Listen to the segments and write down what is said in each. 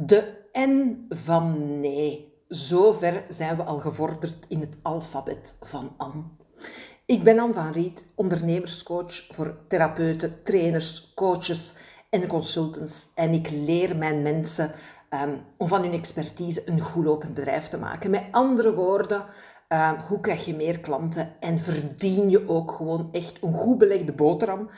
De N van nee. Zover zijn we al gevorderd in het alfabet van Anne. Ik ben Anne van Riet, ondernemerscoach voor therapeuten, trainers, coaches en consultants. En ik leer mijn mensen um, om van hun expertise een goed lopend bedrijf te maken. Met andere woorden, um, hoe krijg je meer klanten en verdien je ook gewoon echt een goed belegde boterham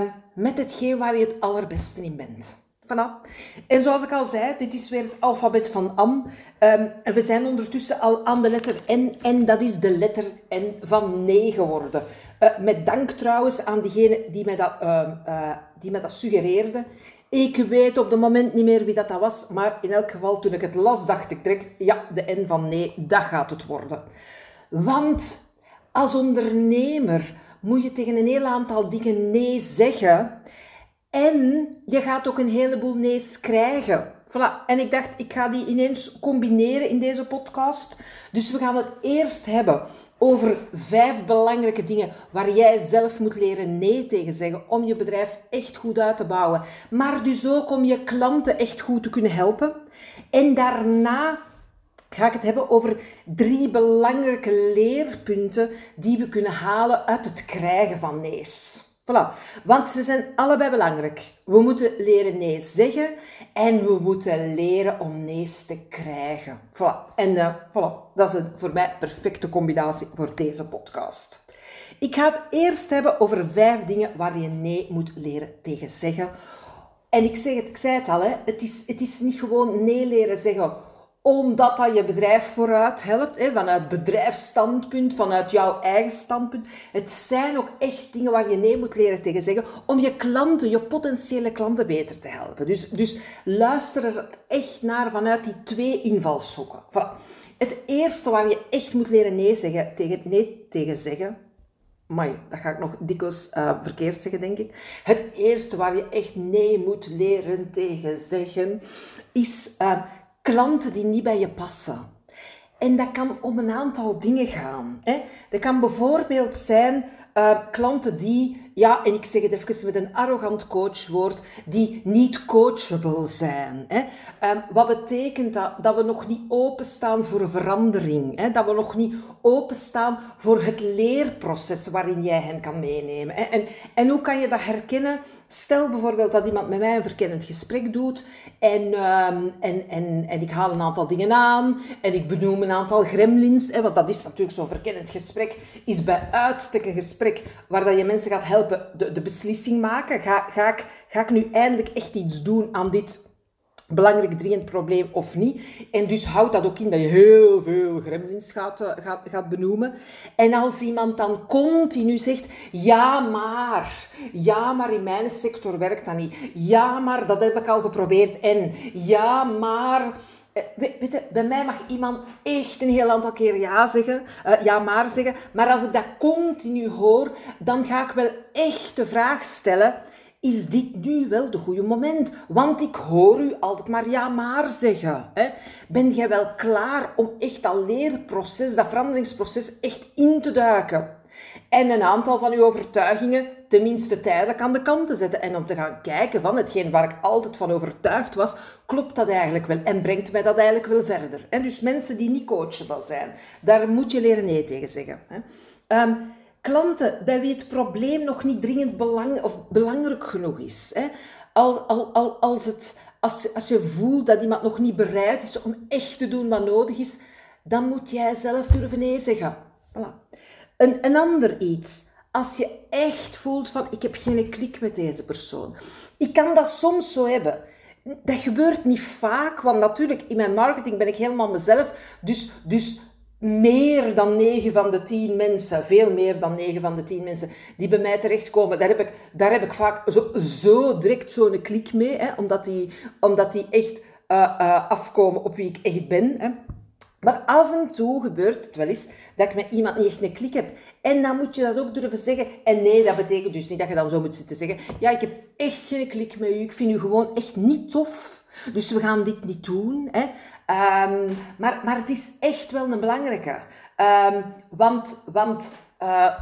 um, met hetgeen waar je het allerbeste in bent. Voilà. En zoals ik al zei, dit is weer het alfabet van Am. En we zijn ondertussen al aan de letter N. En dat is de letter N van nee geworden. Uh, met dank trouwens aan diegene die mij dat, uh, uh, die mij dat suggereerde. Ik weet op het moment niet meer wie dat, dat was. Maar in elk geval, toen ik het las, dacht ik direct... Ja, de N van nee, dat gaat het worden. Want als ondernemer moet je tegen een heel aantal dingen nee zeggen... En je gaat ook een heleboel nee's krijgen. Voilà. En ik dacht, ik ga die ineens combineren in deze podcast. Dus we gaan het eerst hebben over vijf belangrijke dingen waar jij zelf moet leren nee tegen zeggen om je bedrijf echt goed uit te bouwen. Maar dus ook om je klanten echt goed te kunnen helpen. En daarna ga ik het hebben over drie belangrijke leerpunten die we kunnen halen uit het krijgen van nee's. Voilà. Want ze zijn allebei belangrijk. We moeten leren nee zeggen en we moeten leren om nee's te krijgen. Voilà. En uh, voilà. dat is een voor mij perfecte combinatie voor deze podcast. Ik ga het eerst hebben over vijf dingen waar je nee moet leren tegen zeggen. En ik, zeg het, ik zei het al, hè, het, is, het is niet gewoon nee leren zeggen omdat dat je bedrijf vooruit helpt, hè, vanuit bedrijfsstandpunt, vanuit jouw eigen standpunt. Het zijn ook echt dingen waar je nee moet leren tegen zeggen, om je klanten, je potentiële klanten beter te helpen. Dus, dus luister er echt naar vanuit die twee invalshoeken. Voilà. Het eerste waar je echt moet leren nee zeggen, tegen, nee tegen zeggen, Mai, dat ga ik nog dikwijls uh, verkeerd zeggen, denk ik. Het eerste waar je echt nee moet leren tegen zeggen, is uh, klanten die niet bij je passen. En dat kan om een aantal dingen gaan. Hè. Dat kan bijvoorbeeld zijn uh, klanten die, ja, en ik zeg het even met een arrogant coachwoord, die niet coachable zijn. Hè. Um, wat betekent dat? Dat we nog niet openstaan voor verandering. Hè. Dat we nog niet openstaan voor het leerproces waarin jij hen kan meenemen. En, en hoe kan je dat herkennen? Stel bijvoorbeeld dat iemand met mij een verkennend gesprek doet en, um, en, en, en ik haal een aantal dingen aan en ik benoem een aantal gremlins, hè, want dat is natuurlijk zo'n verkennend gesprek, is bij uitstek een gesprek waar dat je mensen gaat helpen de, de beslissing maken. Ga, ga, ik, ga ik nu eindelijk echt iets doen aan dit belangrijk dringend probleem of niet. En dus houdt dat ook in dat je heel veel gremlins gaat, eh, gaat, gaat benoemen. En als iemand dan continu zegt, ja maar, ja maar in mijn sector werkt dat niet. Ja maar, dat heb ik al geprobeerd. En ja maar... Eh, bij mij mag iemand echt een heel aantal keer ja zeggen, uh, ja maar zeggen. Maar als ik dat continu hoor, dan ga ik wel echt de vraag stellen is dit nu wel de goede moment? Want ik hoor u altijd maar ja maar zeggen. Hè? Ben jij wel klaar om echt dat leerproces, dat veranderingsproces echt in te duiken? En een aantal van uw overtuigingen tenminste tijdelijk aan de kant te zetten en om te gaan kijken van hetgeen waar ik altijd van overtuigd was, klopt dat eigenlijk wel en brengt mij dat eigenlijk wel verder? En dus mensen die niet coachable zijn, daar moet je leren nee tegen zeggen. Um, klanten bij wie het probleem nog niet dringend belang, of belangrijk genoeg is. Hè. Als, als, als, het, als, als je voelt dat iemand nog niet bereid is om echt te doen wat nodig is, dan moet jij zelf durven nee zeggen. Voilà. Een, ander iets. Als je echt voelt van, ik heb geen klik met deze persoon. Ik kan dat soms zo hebben. Dat gebeurt niet vaak, want natuurlijk in mijn marketing ben ik helemaal mezelf. Dus, dus meer dan 9 van de 10 mensen, veel meer dan 9 van de 10 mensen die bij mij terechtkomen, daar heb ik, daar heb ik vaak zo, zo direct zo'n klik mee, hè, omdat, die, omdat die echt uh, uh, afkomen op wie ik echt ben. Hè. Maar af en toe gebeurt het wel eens dat ik met iemand niet echt een klik heb. En dan moet je dat ook durven zeggen. En nee, dat betekent dus niet dat je dan zo moet zitten zeggen. Ja, ik heb echt geen klik met u. Ik vind u gewoon echt niet tof. Dus we gaan dit niet doen. Hè. Um, maar, maar het is echt wel een belangrijke. Um, want want uh,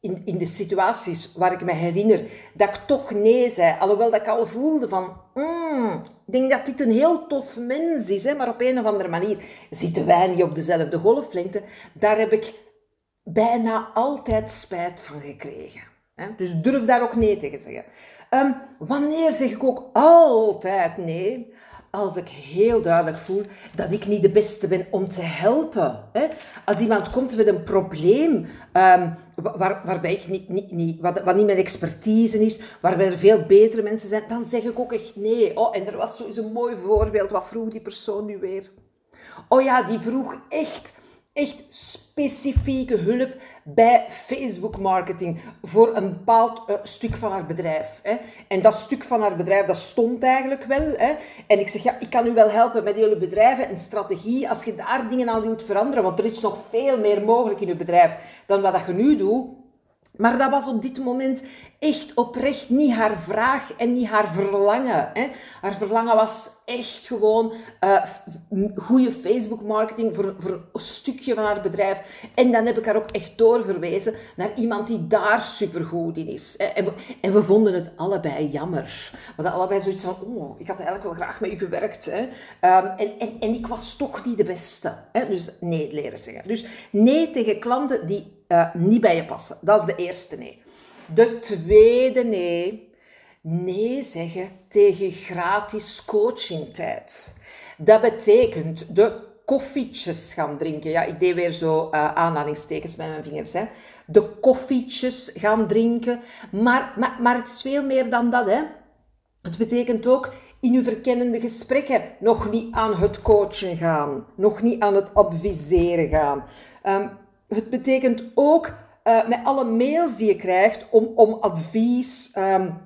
in, in de situaties waar ik me herinner dat ik toch nee zei, alhoewel dat ik al voelde van, mm, ik denk dat dit een heel tof mens is, hè, maar op een of andere manier zitten wij niet op dezelfde golflengte. Daar heb ik bijna altijd spijt van gekregen. Hè. Dus durf daar ook nee tegen zeggen. Um, wanneer zeg ik ook altijd nee? Als ik heel duidelijk voel dat ik niet de beste ben om te helpen. Hè? Als iemand komt met een probleem um, waar, waarbij ik niet, niet, niet, wat, wat niet mijn expertise is, waarbij er veel betere mensen zijn, dan zeg ik ook echt nee. Oh, en er was zo'n een mooi voorbeeld. Wat vroeg die persoon nu weer? Oh ja, die vroeg echt echt specifieke hulp bij Facebook marketing voor een bepaald uh, stuk van haar bedrijf. Hè. En dat stuk van haar bedrijf, dat stond eigenlijk wel. Hè. En ik zeg, ja, ik kan u wel helpen met jullie bedrijven en strategie als je daar dingen aan wilt veranderen, want er is nog veel meer mogelijk in uw bedrijf dan wat je nu doet. Maar dat was op dit moment echt oprecht niet haar vraag en niet haar verlangen. Hè. Haar verlangen was echt gewoon uh, goede Facebook marketing voor, voor een stukje van haar bedrijf. En dan heb ik haar ook echt doorverwezen naar iemand die daar supergoed in is. Hè. En, we, en, we, vonden het allebei jammer. We hadden allebei zoiets van, oh, ik had eigenlijk wel graag met u gewerkt. Hè. Um, en, en, en ik was toch niet de beste. Hè. Dus nee leren zeggen. Dus nee tegen klanten die uh, niet bij je passen. Dat is de eerste nee. De tweede nee. Nee zeggen tegen gratis coachingtijd. Dat betekent de koffietjes gaan drinken. Ja, ik deed weer zo uh, aanhalingstekens met mijn vingers. Hè. De koffietjes gaan drinken. Maar, maar, maar het is veel meer dan dat. Hè. Het betekent ook in uw verkennende gesprekken nog niet aan het coachen gaan. Nog niet aan het adviseren gaan. Um, het betekent ook uh, met alle mails die je krijgt om, om advies, um,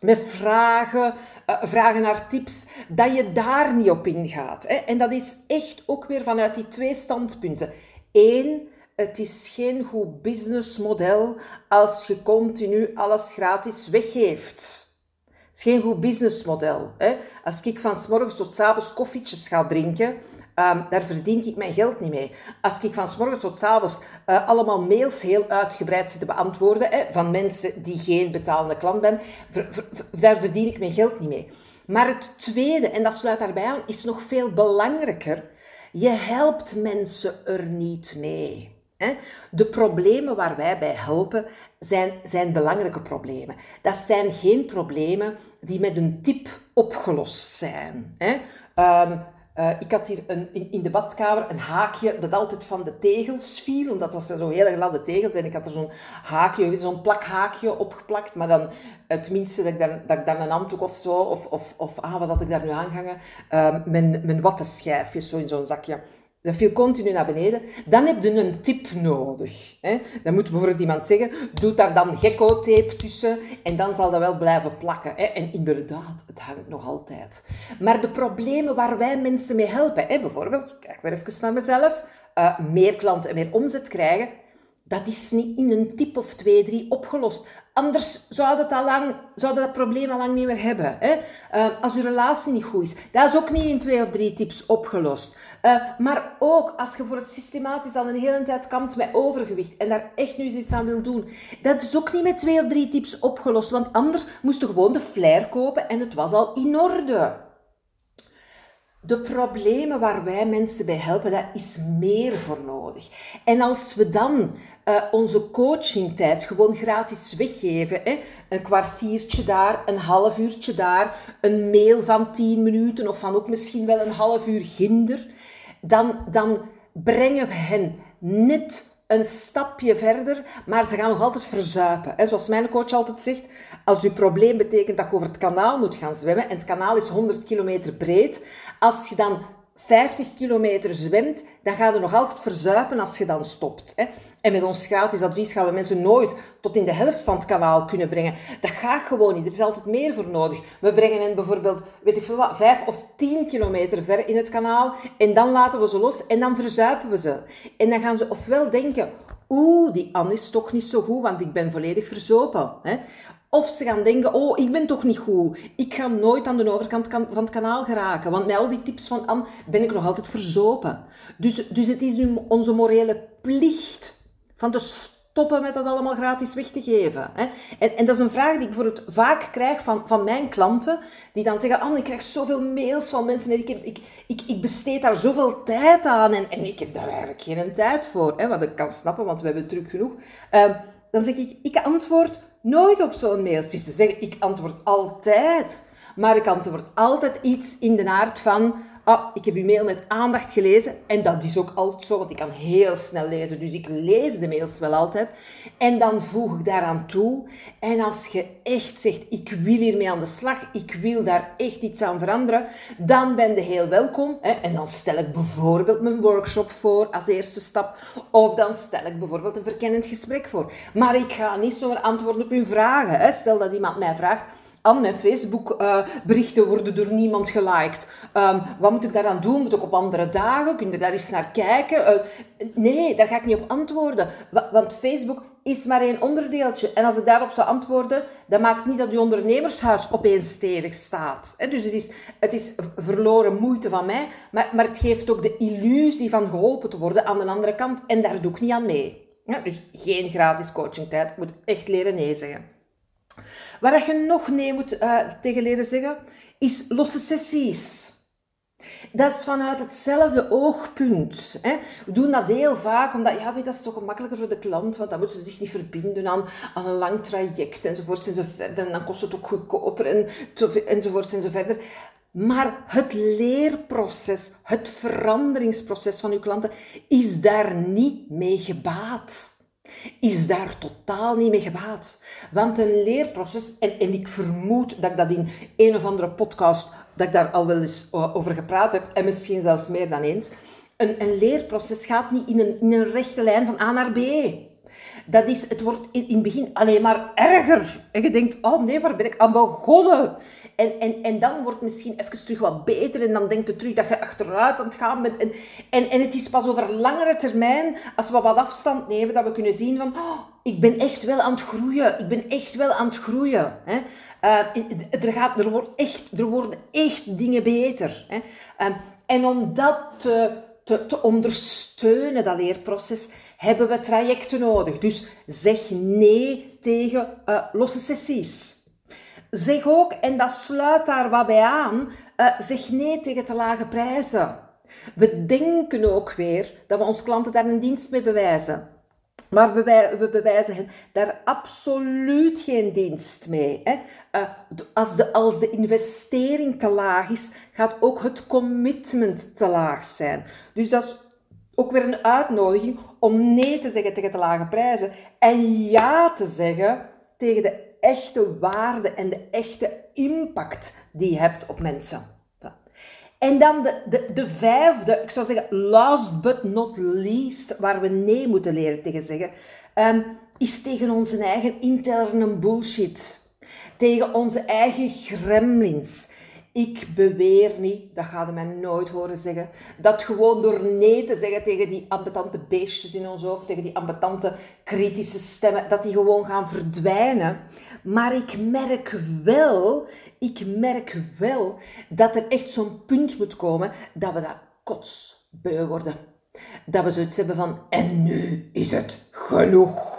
met vragen, uh, vragen naar tips, dat je daar niet op ingaat. Hè? En dat is echt ook weer vanuit die twee standpunten. Eén, het is geen goed businessmodel als je continu alles gratis weggeeft. Het is geen goed businessmodel. Als ik van s morgens tot s avonds koffietjes ga drinken, Um, daar verdien ik mijn geld niet mee. Als ik van s morgens tot s avonds uh, allemaal mails heel uitgebreid zit te beantwoorden van mensen die geen betalende klant zijn, daar verdien ik mijn geld niet mee. Maar het tweede, en dat sluit daarbij aan, is nog veel belangrijker. Je helpt mensen er niet mee. Hè? De problemen waar wij bij helpen zijn, zijn belangrijke problemen. Dat zijn geen problemen die met een tip opgelost zijn. Hè? Um, uh, ik had hier een, in, in, de badkamer een haakje dat altijd van de tegels viel, omdat dat zo heel gladde tegels en ik had er zo'n haakje, zo'n plakhaakje opgeplakt, maar dan het minste dat ik dan, dat ik dan een handdoek of zo, of, of, of ah, wat had ik daar nu aangehangen, uh, mijn, mijn wattenschijfjes zo in zo'n zakje. Dat viel continu naar beneden. Dan heb je een tip nodig. Hè? Dan moet bijvoorbeeld iemand zeggen, doe daar dan gecko-tape tussen en dan zal dat wel blijven plakken. Hè? En inderdaad, het hangt nog altijd. Maar de problemen waar wij mensen mee helpen, hè? bijvoorbeeld, kijk weer even naar mezelf, uh, meer klanten en meer omzet krijgen, dat is niet in een tip of twee, drie opgelost. Anders zou dat, lang, zou dat probleem al lang niet meer hebben. Hè? Uh, als uw relatie niet goed is, dat is ook niet in twee of drie tips opgelost. Uh, maar ook als je voor het systematisch al een hele tijd kampt met overgewicht en daar echt nu iets aan wil doen, dat is ook niet met twee of drie tips opgelost, want anders moest je gewoon de flair kopen en het was al in orde. De problemen waar wij mensen bij helpen, daar is meer voor nodig. En als we dan uh, onze coachingtijd gewoon gratis weggeven. Hè? Een kwartiertje daar, een half uurtje daar, een mail van 10 minuten of van ook misschien wel een half uur ginder. Dan, dan brengen we hen net een stapje verder, maar ze gaan nog altijd verzuipen. Zoals mijn coach altijd zegt, als uw probleem betekent dat je over het kanaal moet gaan zwemmen, en het kanaal is 100 kilometer breed, als je dan 50 kilometer zwemt, dan ga je nog altijd verzuipen als je dan stopt. En met ons gratis advies gaan we mensen nooit tot in de helft van het kanaal kunnen brengen. Dat gaat gewoon niet. Er is altijd meer voor nodig. We brengen hen bijvoorbeeld, weet ik veel wat, vijf of tien kilometer ver in het kanaal. En dan laten we ze los en dan verzuipen we ze. En dan gaan ze ofwel denken, oeh, die Anne is toch niet zo goed, want ik ben volledig verzopen. Hè? Of ze gaan denken, oh, ik ben toch niet goed. Ik ga nooit aan de overkant van het kanaal geraken. Want met al die tips van Anne ben ik nog altijd verzopen. Dus, dus het is nu onze morele plicht van de stoppen met dat allemaal gratis weg te geven? Hè? En, en dat is een vraag die ik bijvoorbeeld vaak krijg van, van mijn klanten, die dan zeggen, Anne, ik krijg zoveel mails van mensen en ik, heb, ik, ik, ik besteed daar zoveel tijd aan en, en ik heb daar eigenlijk geen tijd voor. Hè? Wat ik kan snappen, want we hebben druk genoeg. Uh, dan zeg ik, ik antwoord nooit op zo'n mail. Het is te zeggen, ik antwoord altijd. Maar ik antwoord altijd iets in de aard van, ah, ik heb uw mail met aandacht gelezen. En dat is ook altijd zo, want ik kan heel snel lezen. Dus ik lees de mails wel altijd. En dan voeg ik daaraan toe. En als je echt zegt, ik wil hiermee aan de slag, ik wil daar echt iets aan veranderen, dan ben je heel welkom. Hè? En dan stel ik bijvoorbeeld mijn workshop voor als eerste stap. Of dan stel ik bijvoorbeeld een verkennend gesprek voor. Maar ik ga niet zomaar antwoorden op uw vragen. Hè? Stel dat iemand mij vraagt, An, mijn Facebook-berichten worden door niemand geliked. Um, wat moet ik daaraan doen? Moet ik op andere dagen? Kun je daar eens naar kijken? Uh, nee, daar ga ik niet op antwoorden. Want Facebook is maar één onderdeeltje. En als ik daarop zou antwoorden, dan maakt niet dat je ondernemershuis opeens stevig staat. Dus het is, het is verloren moeite van mij, maar, maar het geeft ook de illusie van geholpen te worden aan de andere kant. En daar doe ik niet aan mee. Dus geen gratis coachingtijd. Ik moet echt leren nee zeggen. Waar je nog nee moet uh, tegen leren zeggen, is losse sessies. Dat is vanuit hetzelfde oogpunt. Hè. We doen dat heel vaak, omdat ja, weet, dat is toch gemakkelijker voor de klant, want dan moeten ze zich niet verbinden aan, aan een lang traject enzovoort enzoverder. En dan kost het ook goedkoper en, enzovoort enzoverder. Maar het leerproces, het veranderingsproces van uw klanten is daar niet mee gebaat is daar totaal niet mee gebaat. Want een leerproces, en, en ik vermoed dat ik dat in een of andere podcast, dat ik daar al wel eens over gepraat heb, en misschien zelfs meer dan eens, een, een leerproces gaat niet in een, in een rechte lijn van A naar B. Dat is, het wordt in, in het begin alleen maar erger. En je denkt, oh nee, waar ben ik aan begonnen? En, en, en dan wordt misschien even terug wat beter en dan denkt je terug dat je achteruit aan het gaan bent. En, en, en het is pas over langere termijn, als we wat afstand nemen, dat we kunnen zien van, oh, ik ben echt wel aan het groeien. Ik ben echt wel aan het groeien. Hè. Uh, er, gaat, er, wordt echt, er worden echt dingen beter. Hè. Uh, en om dat te, te, te ondersteunen, dat leerproces, hebben we trajecten nodig. Dus zeg nee tegen uh, losse sessies. Zeg ook, en dat sluit daar wat bij aan, uh, zeg nee tegen te lage prijzen. We denken ook weer dat we ons klanten daar een dienst mee bewijzen. Maar we bewijzen hen daar absoluut geen dienst mee. Hè. Uh, als, de, als de investering te laag is, gaat ook het commitment te laag zijn. Dus dat is ook weer een uitnodiging om nee te zeggen tegen te lage prijzen en ja te zeggen tegen de echte waarde en de echte impact die je hebt op mensen. En dan de, de, de vijfde, ik zou zeggen last but not least, waar we nee moeten leren tegen zeggen, um, is tegen onze eigen interne bullshit. Tegen onze eigen gremlins. Ik beweer niet, dat gaat je mij nooit horen zeggen, dat gewoon door nee te zeggen tegen die ambetante beestjes in ons hoofd, tegen die ambetante kritische stemmen, dat die gewoon gaan verdwijnen. Maar ik merk wel, ik merk wel dat er echt zo'n punt moet komen dat we dat kotsbeu worden. Dat we zoiets hebben van, en nu is het genoeg.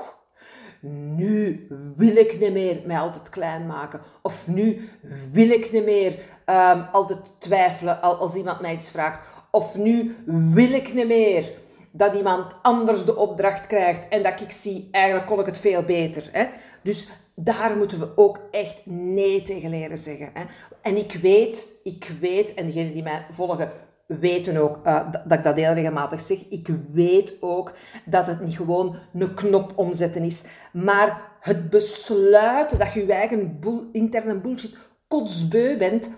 Nu wil ik niet meer mij altijd klein maken. Of nu wil ik niet meer um, altijd twijfelen als iemand mij iets vraagt. Of nu wil ik niet meer dat iemand anders de opdracht krijgt en dat ik zie, eigenlijk kon ik het veel beter. Hè? Dus daar moeten we ook echt nee tegen leren zeggen. Hè? En ik weet, ik weet, en degenen die mij volgen weten ook uh, dat, ik dat heel regelmatig zeg. Ik weet ook dat het niet gewoon een knop omzetten is, maar het besluiten dat je je eigen interne bullshit kotsbeu bent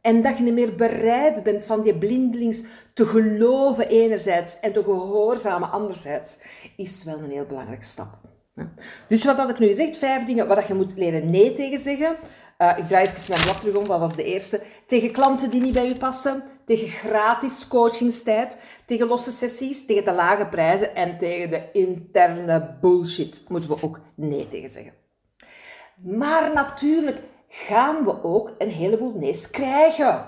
en dat je niet meer bereid bent van die blindelings te geloven enerzijds en te gehoorzamen anderzijds, is wel een heel belangrijke stap. Dus wat had ik nu gezegd? Vijf dingen waar je moet leren nee tegen zeggen. Uh, ik draai even mijn blad terug om. Wat was de eerste? Tegen klanten die niet bij u passen. Tegen gratis coachingstijd. Tegen losse sessies. Tegen de lage prijzen. En tegen de interne bullshit moeten we ook nee tegen zeggen. Maar natuurlijk gaan we ook een heleboel nee's krijgen.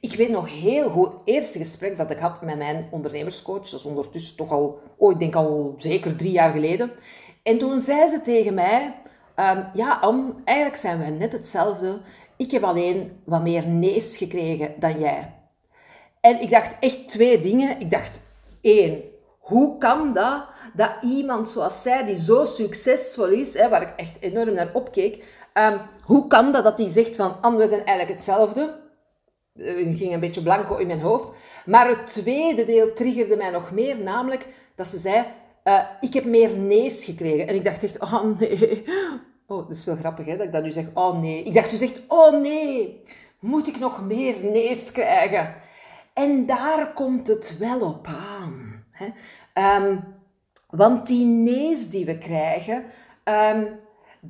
Ik weet nog heel goed, het eerste gesprek dat ik had met mijn ondernemerscoach, dat is ondertussen toch al, oh, ik denk al zeker drie jaar geleden. En toen zei ze tegen mij, um, ja Anne, eigenlijk zijn we net hetzelfde. Ik heb alleen wat meer nees gekregen dan jij. En ik dacht echt twee dingen. Ik dacht, één, hoe kan dat, dat iemand zoals zij, die zo succesvol is, hè, waar ik echt enorm naar opkeek, um, hoe kan dat dat die zegt van, Anne, we zijn eigenlijk hetzelfde? Er ging een beetje blanco in mijn hoofd. Maar het tweede deel triggerde mij nog meer, namelijk dat ze zei, uh, ik heb meer nees gekregen. En ik dacht echt, oh nee. Oh, dat is wel grappig hè, dat ik dat nu zeg, oh nee. Ik dacht dus echt, oh nee, moet ik nog meer nees krijgen? En daar komt het wel op aan. Hè? Um, want die nees die we krijgen, um,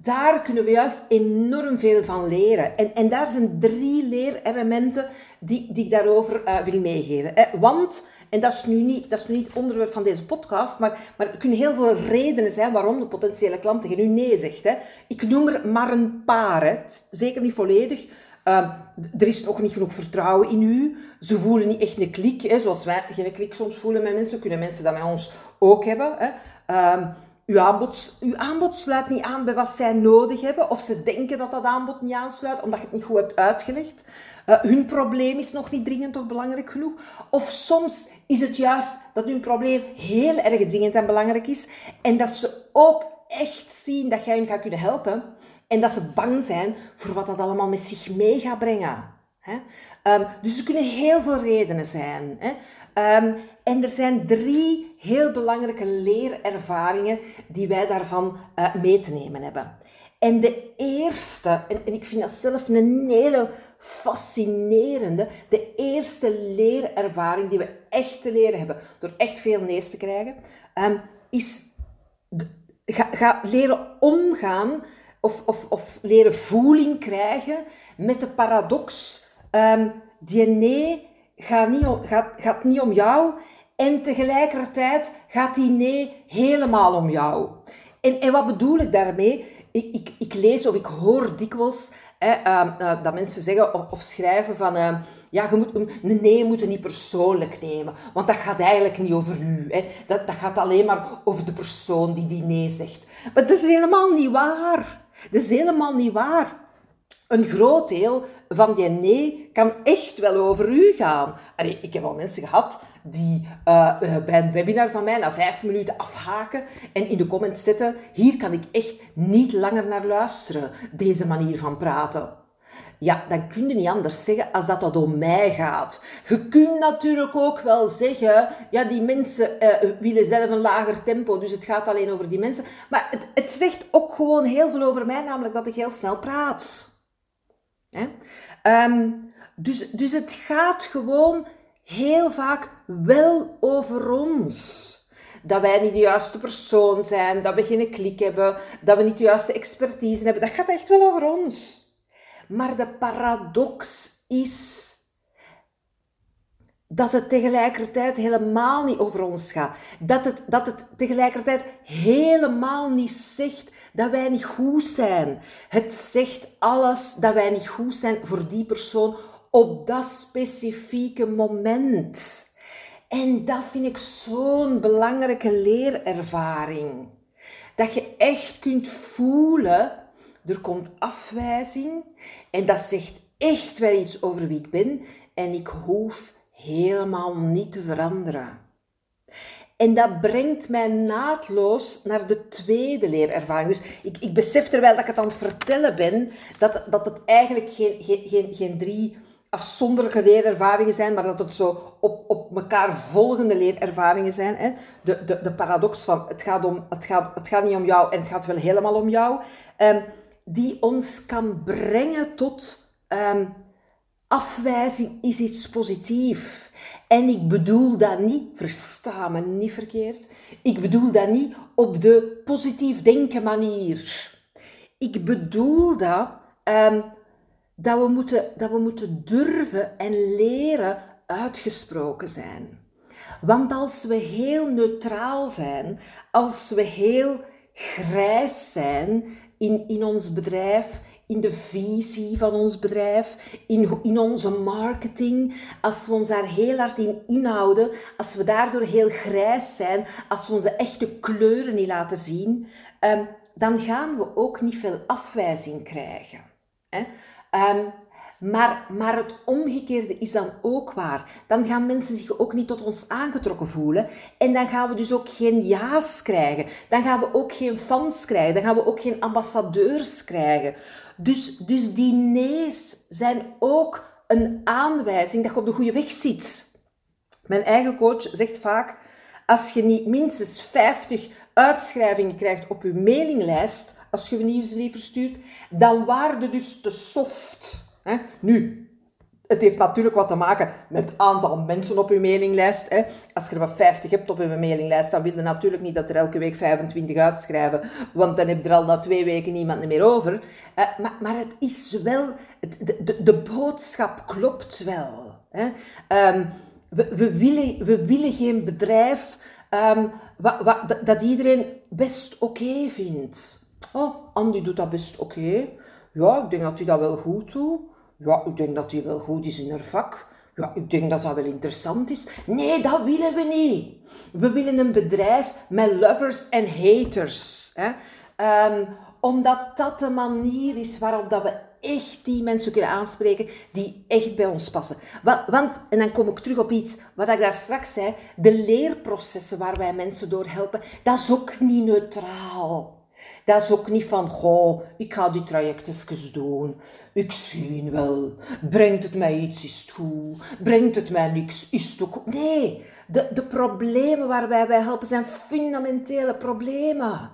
daar kunnen we juist enorm veel van leren. En, en daar zijn drie leerelementen die, die ik daarover uh, wil meegeven. Hè? Want, en dat is, nu niet, dat is nu niet het onderwerp van deze podcast, maar, maar er kunnen heel veel redenen zijn waarom de potentiële klant tegen u nee zegt. Hè? Ik noem er maar een paar, hè? zeker niet volledig. Uh, er is nog niet genoeg vertrouwen in u. Ze voelen niet echt een klik, hè? zoals wij geen klik soms voelen met mensen, kunnen mensen dat met ons ook hebben. Hè? Uh, uw aanbod, uw aanbod sluit niet aan bij wat zij nodig hebben, of ze denken dat dat aanbod niet aansluit, omdat je het niet goed hebt uitgelegd. Uh, hun probleem is nog niet dringend of belangrijk genoeg. Of soms is het juist dat hun probleem heel erg dringend en belangrijk is, en dat ze ook echt zien dat jij hen gaat kunnen helpen, en dat ze bang zijn voor wat dat allemaal met zich mee gaat brengen. Hè? Um, dus er kunnen heel veel redenen zijn. Hè? Um, en er zijn drie heel belangrijke leerervaringen die wij daarvan uh, mee te nemen hebben. En de eerste, en, ik vind dat zelf een hele fascinerende, de eerste leerervaring die we echt te leren hebben, door echt veel nees te krijgen, um, is ga, ga, leren omgaan of, of, of, leren voeling krijgen met de paradox. Um, die nee gaat niet, gaat, gaat niet om jou en tegelijkertijd gaat die nee helemaal om jou. En, en wat bedoel ik daarmee? Ik, ik, ik lees of ik hoor dikwijls uh, uh, dat mensen zeggen of, schrijven van... Uh, ja, je moet een nee moet niet persoonlijk nemen. Want dat gaat eigenlijk niet over u. Hè. Dat, dat gaat alleen maar over de persoon die die nee zegt. Maar dat is helemaal niet waar. Dat is helemaal niet waar. Een groot deel van die nee kan echt wel over u gaan. Allee, ik heb al mensen gehad die uh, bij een webinar van mij na vijf minuten afhaken en in de comments zetten: hier kan ik echt niet langer naar luisteren, deze manier van praten. Ja, dan kun je niet anders zeggen als dat dat om mij gaat. Je kunt natuurlijk ook wel zeggen, ja, die mensen uh, willen zelf een lager tempo, dus het gaat alleen over die mensen. Maar het, het zegt ook gewoon heel veel over mij, namelijk dat ik heel snel praat. Hè? Um, dus, dus het gaat gewoon heel vaak wel over ons. Dat wij niet de juiste persoon zijn, dat we geen klik hebben, dat we niet de juiste expertise hebben. Dat gaat echt wel over ons. Maar de paradox is dat het tegelijkertijd helemaal niet over ons gaat. Dat het, dat het tegelijkertijd helemaal niet zegt dat wij niet goed zijn. Het zegt alles dat wij niet goed zijn voor die persoon op dat specifieke moment. En dat vind ik zo'n belangrijke leerervaring. Dat je echt kunt voelen, er komt afwijzing en dat zegt echt wel iets over wie ik ben en ik hoef helemaal niet te veranderen. En dat brengt mij naadloos naar de tweede leerervaring. Dus ik, ik besef terwijl dat ik het aan het vertellen ben, dat, dat het eigenlijk geen, geen, geen, drie afzonderlijke leerervaringen zijn, maar dat het zo op elkaar volgende leerervaringen zijn. Hè? De, de, de paradox van het gaat, om, het, gaat, het gaat niet om jou en het gaat wel helemaal om jou, um, die ons kan brengen tot um, afwijzing is iets positiefs. En ik bedoel dat niet, versta me niet verkeerd, ik bedoel dat niet op de positief denken manier. Ik bedoel dat, um, dat, we moeten, dat we moeten durven en leren uitgesproken zijn. Want als we heel neutraal zijn, als we heel grijs zijn in, in ons bedrijf, in de visie van ons bedrijf, in, in onze marketing, als we ons daar heel hard in inhouden, als we daardoor heel grijs zijn, als we onze echte kleuren niet laten zien, ehm, dan gaan we ook niet veel afwijzing krijgen. Hè? Ehm, maar, maar het omgekeerde is dan ook waar. Dan gaan mensen zich ook niet tot ons aangetrokken voelen. En dan gaan we dus ook geen ja's krijgen. Dan gaan we ook geen fans krijgen. Dan gaan we ook geen ambassadeurs krijgen. Dus, dus die nee's zijn ook een aanwijzing dat je op de goede weg zit. Mijn eigen coach zegt vaak: als je niet minstens 50 uitschrijvingen krijgt op je mailinglijst, als je een nieuwsbrief verstuurt, dan waarde dus te soft. Nu, het heeft natuurlijk wat te maken met het aantal mensen op je mailinglijst. Hè. Als je er wat 50 hebt op je mailinglijst, dan wil je natuurlijk niet dat er elke week 25 uitschrijven, want dan heb je er al na twee weken niemand meer over. maar, maar, het is wel, het, de, de, boodschap klopt wel. Hè. Ehm, we, we, willen, we willen geen bedrijf um, dat iedereen best oké vindt. Oh, Andy doet dat best oké. Ja, ik denk dat hij dat wel goed doet. Ja, ik denk dat hij wel goed is in haar vak. Ja, ik denk dat dat wel interessant is. Nee, dat willen we niet. We willen een bedrijf met lovers en haters. Hè? Ehm, omdat dat de manier is waarop dat we echt die mensen kunnen aanspreken die echt bij ons passen. Want, want, en dan kom ik terug op iets wat ik daar straks zei, de leerprocessen waar wij mensen door helpen, dat is ook niet neutraal. Dat is ook niet van, goh, ik ga die traject even doen. Ik zie wel. Brengt het mij iets, is het goed. Brengt het mij niks, is het ook goed. Nee, de, de problemen waarbij wij helpen zijn fundamentele problemen.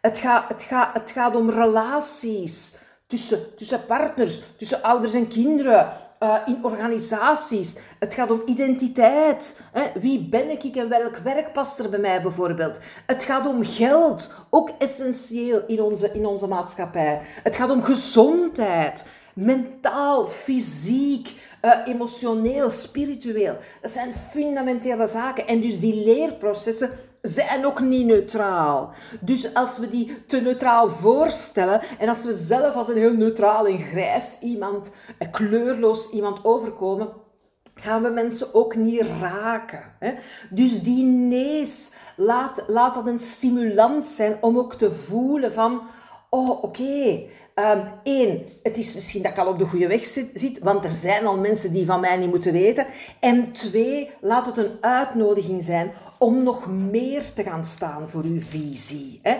Het gaat, het gaat, het gaat om relaties tussen, tussen partners, tussen ouders en kinderen, uh, in organisaties. Het gaat om identiteit. Hè? Wie ben ik en welk werk past er bij mij bijvoorbeeld? Het gaat om geld, ook essentieel in onze, in onze maatschappij. Het gaat om gezondheid, mentaal, fysiek, uh, emotioneel, spiritueel. Dat zijn fundamentele zaken. En dus die leerprocessen zijn ook niet neutraal. Dus als we die te neutraal voorstellen en als we zelf als een heel neutraal en grijs iemand, een kleurloos iemand overkomen, gaan we mensen ook niet raken. Hè? Dus die nees, laat, laat dat een stimulans zijn om ook te voelen van, oh oké, Eén, um, het is misschien dat ik al op de goede weg zit, want er zijn al mensen die van mij niet moeten weten. En twee, laat het een uitnodiging zijn om nog meer te gaan staan voor uw visie. Hè.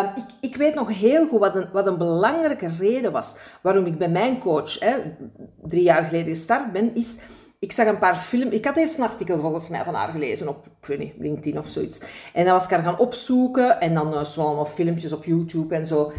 Um, ik, ik, weet nog heel goed wat een, wat een belangrijke reden was waarom ik bij mijn coach hè, drie jaar geleden gestart ben, is... Ik zag een paar films. Ik had eerst een artikel volgens mij van haar gelezen op ik weet niet, LinkedIn of zoiets. En dan was ik haar gaan opzoeken en dan uh, zo allemaal filmpjes op YouTube en zo.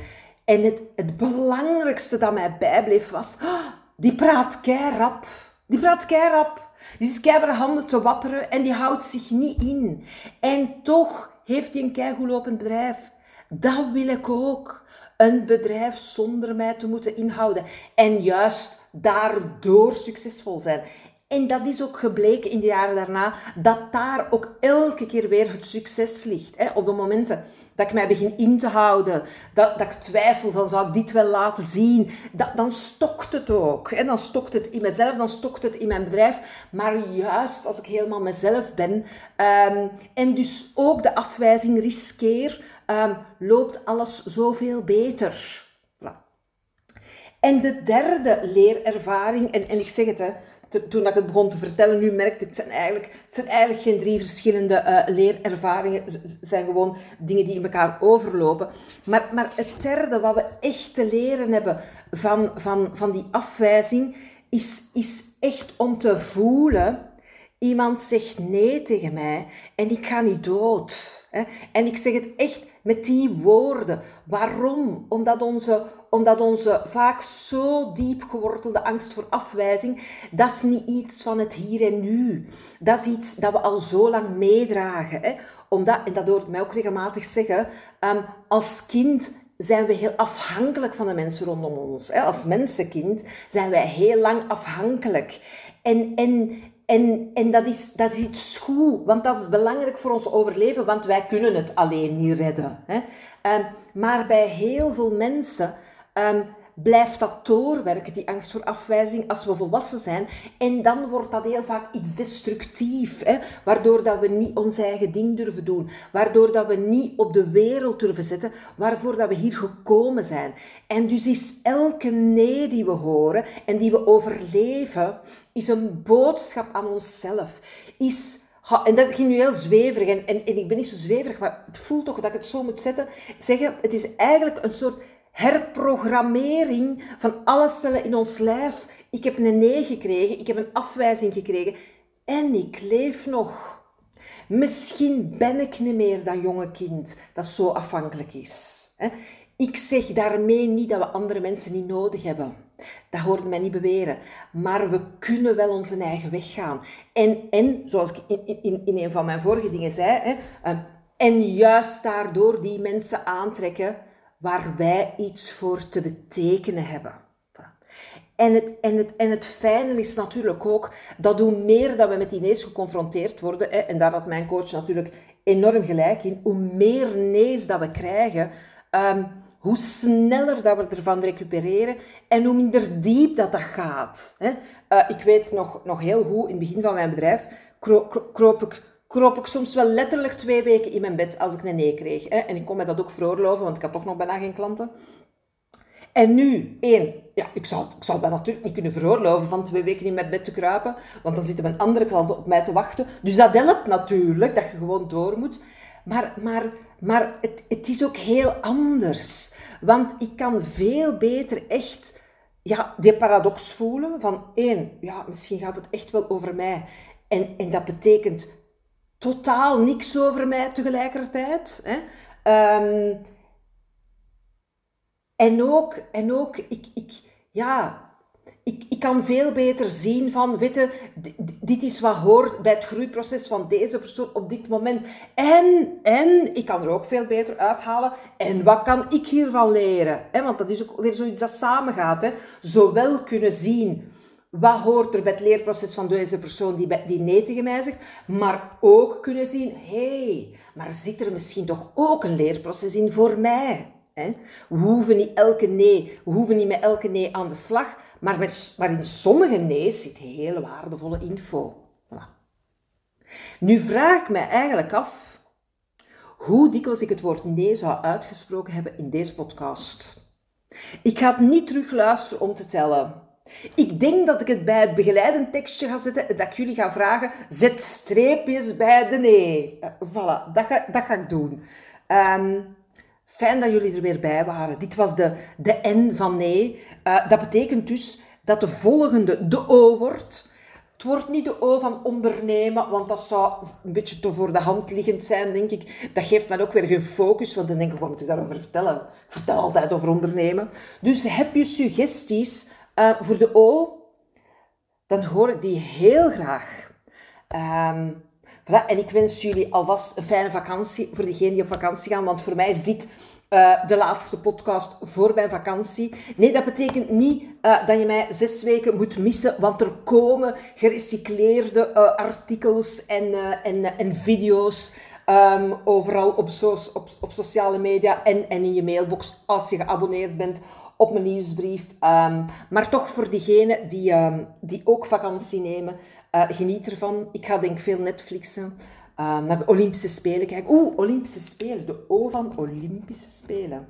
En het, het belangrijkste dat mij bijbleef was, oh, die praat keirap. Die praat keirap. Die zit keihard handen te wapperen en die houdt zich niet in. En toch heeft hij een keigoed lopend bedrijf. Dat wil ik ook. Een bedrijf zonder mij te moeten inhouden. En juist daardoor succesvol zijn. En dat is ook gebleken in de jaren daarna, dat daar ook elke keer weer het succes ligt. Hè? Op de momenten dat ik mij begin in te houden, dat, dat ik twijfel van zou ik dit wel laten zien, dat, dan stokt het ook. En dan stokt het in mezelf, dan stokt het in mijn bedrijf. Maar juist als ik helemaal mezelf ben ehm, en dus ook de afwijzing riskeer, um, loopt alles zoveel beter. En de derde leerervaring, en, en ik zeg het, hè, toen ik het begon te vertellen, nu merkte ik, het zijn eigenlijk, het zijn eigenlijk geen drie verschillende uh, leerervaringen. Het zijn gewoon dingen die in elkaar overlopen. Maar, maar het derde wat we echt te leren hebben van, van, van die afwijzing, is, is echt om te voelen... Iemand zegt nee tegen mij en ik ga niet dood. En ik zeg het echt met die woorden. Waarom? Omdat onze, omdat onze vaak zo diep gewortelde angst voor afwijzing, dat is niet iets van het hier en nu. Dat is iets dat we al zo lang meedragen. Hè? Omdat, en dat hoort mij ook regelmatig zeggen, um, als kind zijn we heel afhankelijk van de mensen rondom ons. Hè? Als mensenkind zijn wij heel lang afhankelijk. En, en, en, en dat, is, dat is iets goed, want dat is belangrijk voor ons overleven, want wij kunnen het alleen niet redden. Hè? Um, maar bij heel veel mensen um, blijft dat doorwerken, die angst voor afwijzing, als we volwassen zijn. En dan wordt dat heel vaak iets destructief, hè? waardoor dat we niet ons eigen ding durven doen, waardoor dat we niet op de wereld durven zetten, waarvoor dat we hier gekomen zijn. En dus is elke nee die we horen en die we overleven, is een boodschap aan onszelf. Is en dat ging nu heel zweverig. En, en, en, ik ben niet zo zweverig, maar het voelt toch dat ik het zo moet zetten. Zeggen, het is eigenlijk een soort herprogrammering van alle cellen in ons lijf. Ik heb een nee gekregen, ik heb een afwijzing gekregen en ik leef nog. Misschien ben ik niet meer dat jonge kind dat zo afhankelijk is. Ik zeg daarmee niet dat we andere mensen niet nodig hebben. Dat hoort mij niet beweren. Maar we kunnen wel onze eigen weg gaan. En, en zoals ik in, in, in een van mijn vorige dingen zei, hè, ehm, en juist daardoor die mensen aantrekken waar wij iets voor te betekenen hebben. En het, en, het, en het fijne is natuurlijk ook dat hoe meer dat we met die nees geconfronteerd worden, en daar had mijn coach natuurlijk enorm gelijk in, hoe meer nees dat we krijgen, um, hoe sneller dat we ervan recupereren en hoe minder diep dat dat gaat. Hè. Uh, ik weet nog, nog heel goed, in het begin van mijn bedrijf kroop ik kroop ik soms wel letterlijk twee weken in mijn bed als ik een nee kreeg. Hè. En ik kon me dat ook veroorloven, want ik had toch nog bijna geen klanten. En nu, één, ja, ik zou, ik zou dat natuurlijk niet kunnen veroorloven van twee weken in mijn bed te kruipen, want dan zitten mijn andere klanten op mij te wachten. Dus dat helpt natuurlijk, dat je gewoon door moet. Maar, maar, maar het, het is ook heel anders. Want ik kan veel beter echt ja, die paradox voelen van één, ja, misschien gaat het echt wel over mij. En, en dat betekent totaal niks over mij tegelijkertijd. Hè. Um, en ook, en ook ik, ik, ja, ik, ik kan veel beter zien van, weet dit is wat hoort bij het groeiproces van deze persoon op dit moment. En, en ik kan er ook veel beter uithalen. En wat kan ik hiervan leren? Want dat is ook weer zoiets dat samengaat. Hè? Zowel kunnen zien wat hoort er bij het leerproces van deze persoon die, die nee tegen mij zegt, maar ook kunnen zien, hé, hey, maar zit er misschien toch ook een leerproces in voor mij? We hoeven niet elke nee, we hoeven niet met elke nee aan de slag, maar, in sommige nee's zit hele waardevolle info. Voilà. Nu vraag ik mij eigenlijk af hoe dikwijls ik het woord nee zou uitgesproken hebben in deze podcast. Ik ga het niet terugluisteren om te tellen. Ik denk dat ik het bij het begeleidend tekstje ga zetten dat ik jullie ga vragen, zet streepjes bij de nee. Uh, voilà, dat ga, dat ga ik doen. Um, fijn dat jullie er weer bij waren. Dit was de, de N van nee. Uh, dat betekent dus dat de volgende de O wordt. Het wordt niet de O van ondernemen, want dat zou een beetje te voor de hand liggend zijn, denk ik. Dat geeft mij ook weer geen focus, want dan denk ik, wat moet ik daarover vertellen? Ik vertel altijd over ondernemen. Dus heb je suggesties uh, voor de O, dan hoor ik die heel graag. Um, voilà. En ik wens jullie alvast een fijne vakantie voor degenen die op vakantie gaan, want voor mij is dit uh, de laatste podcast voor mijn vakantie. Nee, dat betekent niet uh, dat je mij zes weken moet missen, want er komen gerecycleerde artikels en, en, en video's um, overal op, op, op sociale media en, en in je mailbox als je geabonneerd bent op mijn nieuwsbrief. Um, maar toch voor diegenen die, um, die ook vakantie nemen, uh, geniet ervan. Ik ga denk veel Netflixen. Uh, naar de Olympische Spelen kijken. Oeh, Olympische Spelen. De O van Olympische Spelen.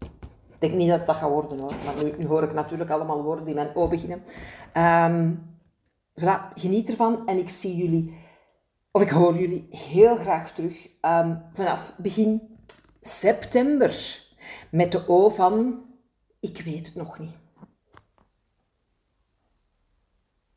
Ik denk niet dat dat gaat worden hoor. Maar nu, hoor ik natuurlijk allemaal woorden die mijn O beginnen. Um, voilà, geniet ervan. En ik zie jullie, of ik hoor jullie heel graag terug vanaf begin september. Met de O van ik weet het nog niet.